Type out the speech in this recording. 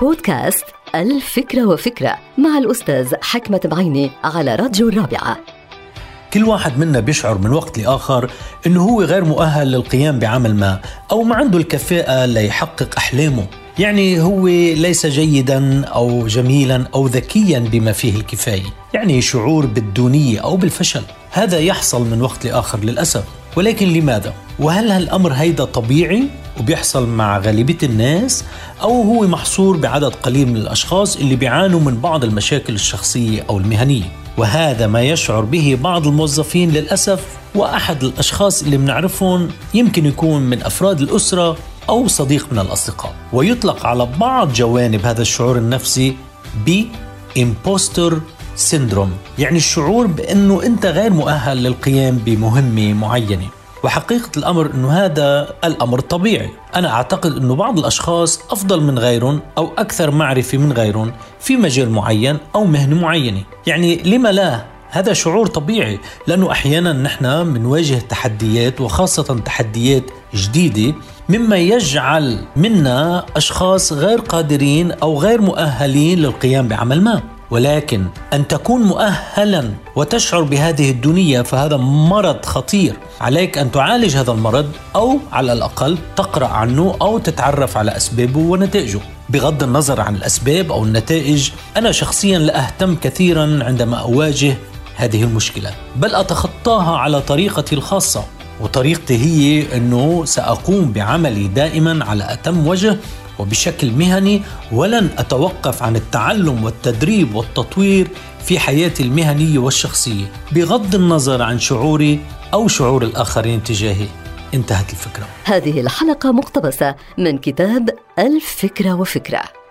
بودكاست الفكرة وفكرة مع الأستاذ حكمة بعيني على راديو الرابعة. كل واحد منا بيشعر من وقت لآخر أنه هو غير مؤهل للقيام بعمل ما أو ما عنده الكفاءة ليحقق أحلامه. يعني هو ليس جيدا أو جميلا أو ذكيا بما فيه الكفاية. يعني شعور بالدونية أو بالفشل. هذا يحصل من وقت لآخر للأسف. ولكن لماذا؟ وهل هالأمر هيدا طبيعي؟ وبيحصل مع غالبية الناس أو هو محصور بعدد قليل من الأشخاص اللي بيعانوا من بعض المشاكل الشخصية أو المهنية. وهذا ما يشعر به بعض الموظفين للأسف وأحد الأشخاص اللي بنعرفهم يمكن يكون من أفراد الأسرة أو صديق من الأصدقاء. ويطلق على بعض جوانب هذا الشعور النفسي ب imposter سيندروم يعني الشعور بأنه أنت غير مؤهل للقيام بمهمة معينة. وحقيقة الأمر أنه هذا الأمر طبيعي. أنا أعتقد أنه بعض الأشخاص أفضل من غيرهم أو أكثر معرفة من غيرهم في مجال معين أو مهنة معينة. يعني لما لا؟ هذا شعور طبيعي لأنه أحيانا نحن بنواجه تحديات وخاصة تحديات جديدة مما يجعل منا أشخاص غير قادرين أو غير مؤهلين للقيام بعمل ما. ولكن أن تكون مؤهلا وتشعر بهذه الدنيا فهذا مرض خطير. عليك أن تعالج هذا المرض أو على الأقل تقرأ عنه أو تتعرف على أسبابه ونتائجه. بغض النظر عن الأسباب أو النتائج أنا شخصيا لا أهتم كثيرا عندما أواجه هذه المشكلة بل أتخطاها على طريقتي الخاصة. وطريقتي هي أنه سأقوم بعملي دائما على أتم وجه وبشكل مهني ولن أتوقف عن التعلم والتدريب والتطوير في حياتي المهنية والشخصية بغض النظر عن شعوري أو شعور الآخرين تجاهي. انتهت الفكرة. هذه الحلقة مقتبسة من كتاب الفكرة وفكرة.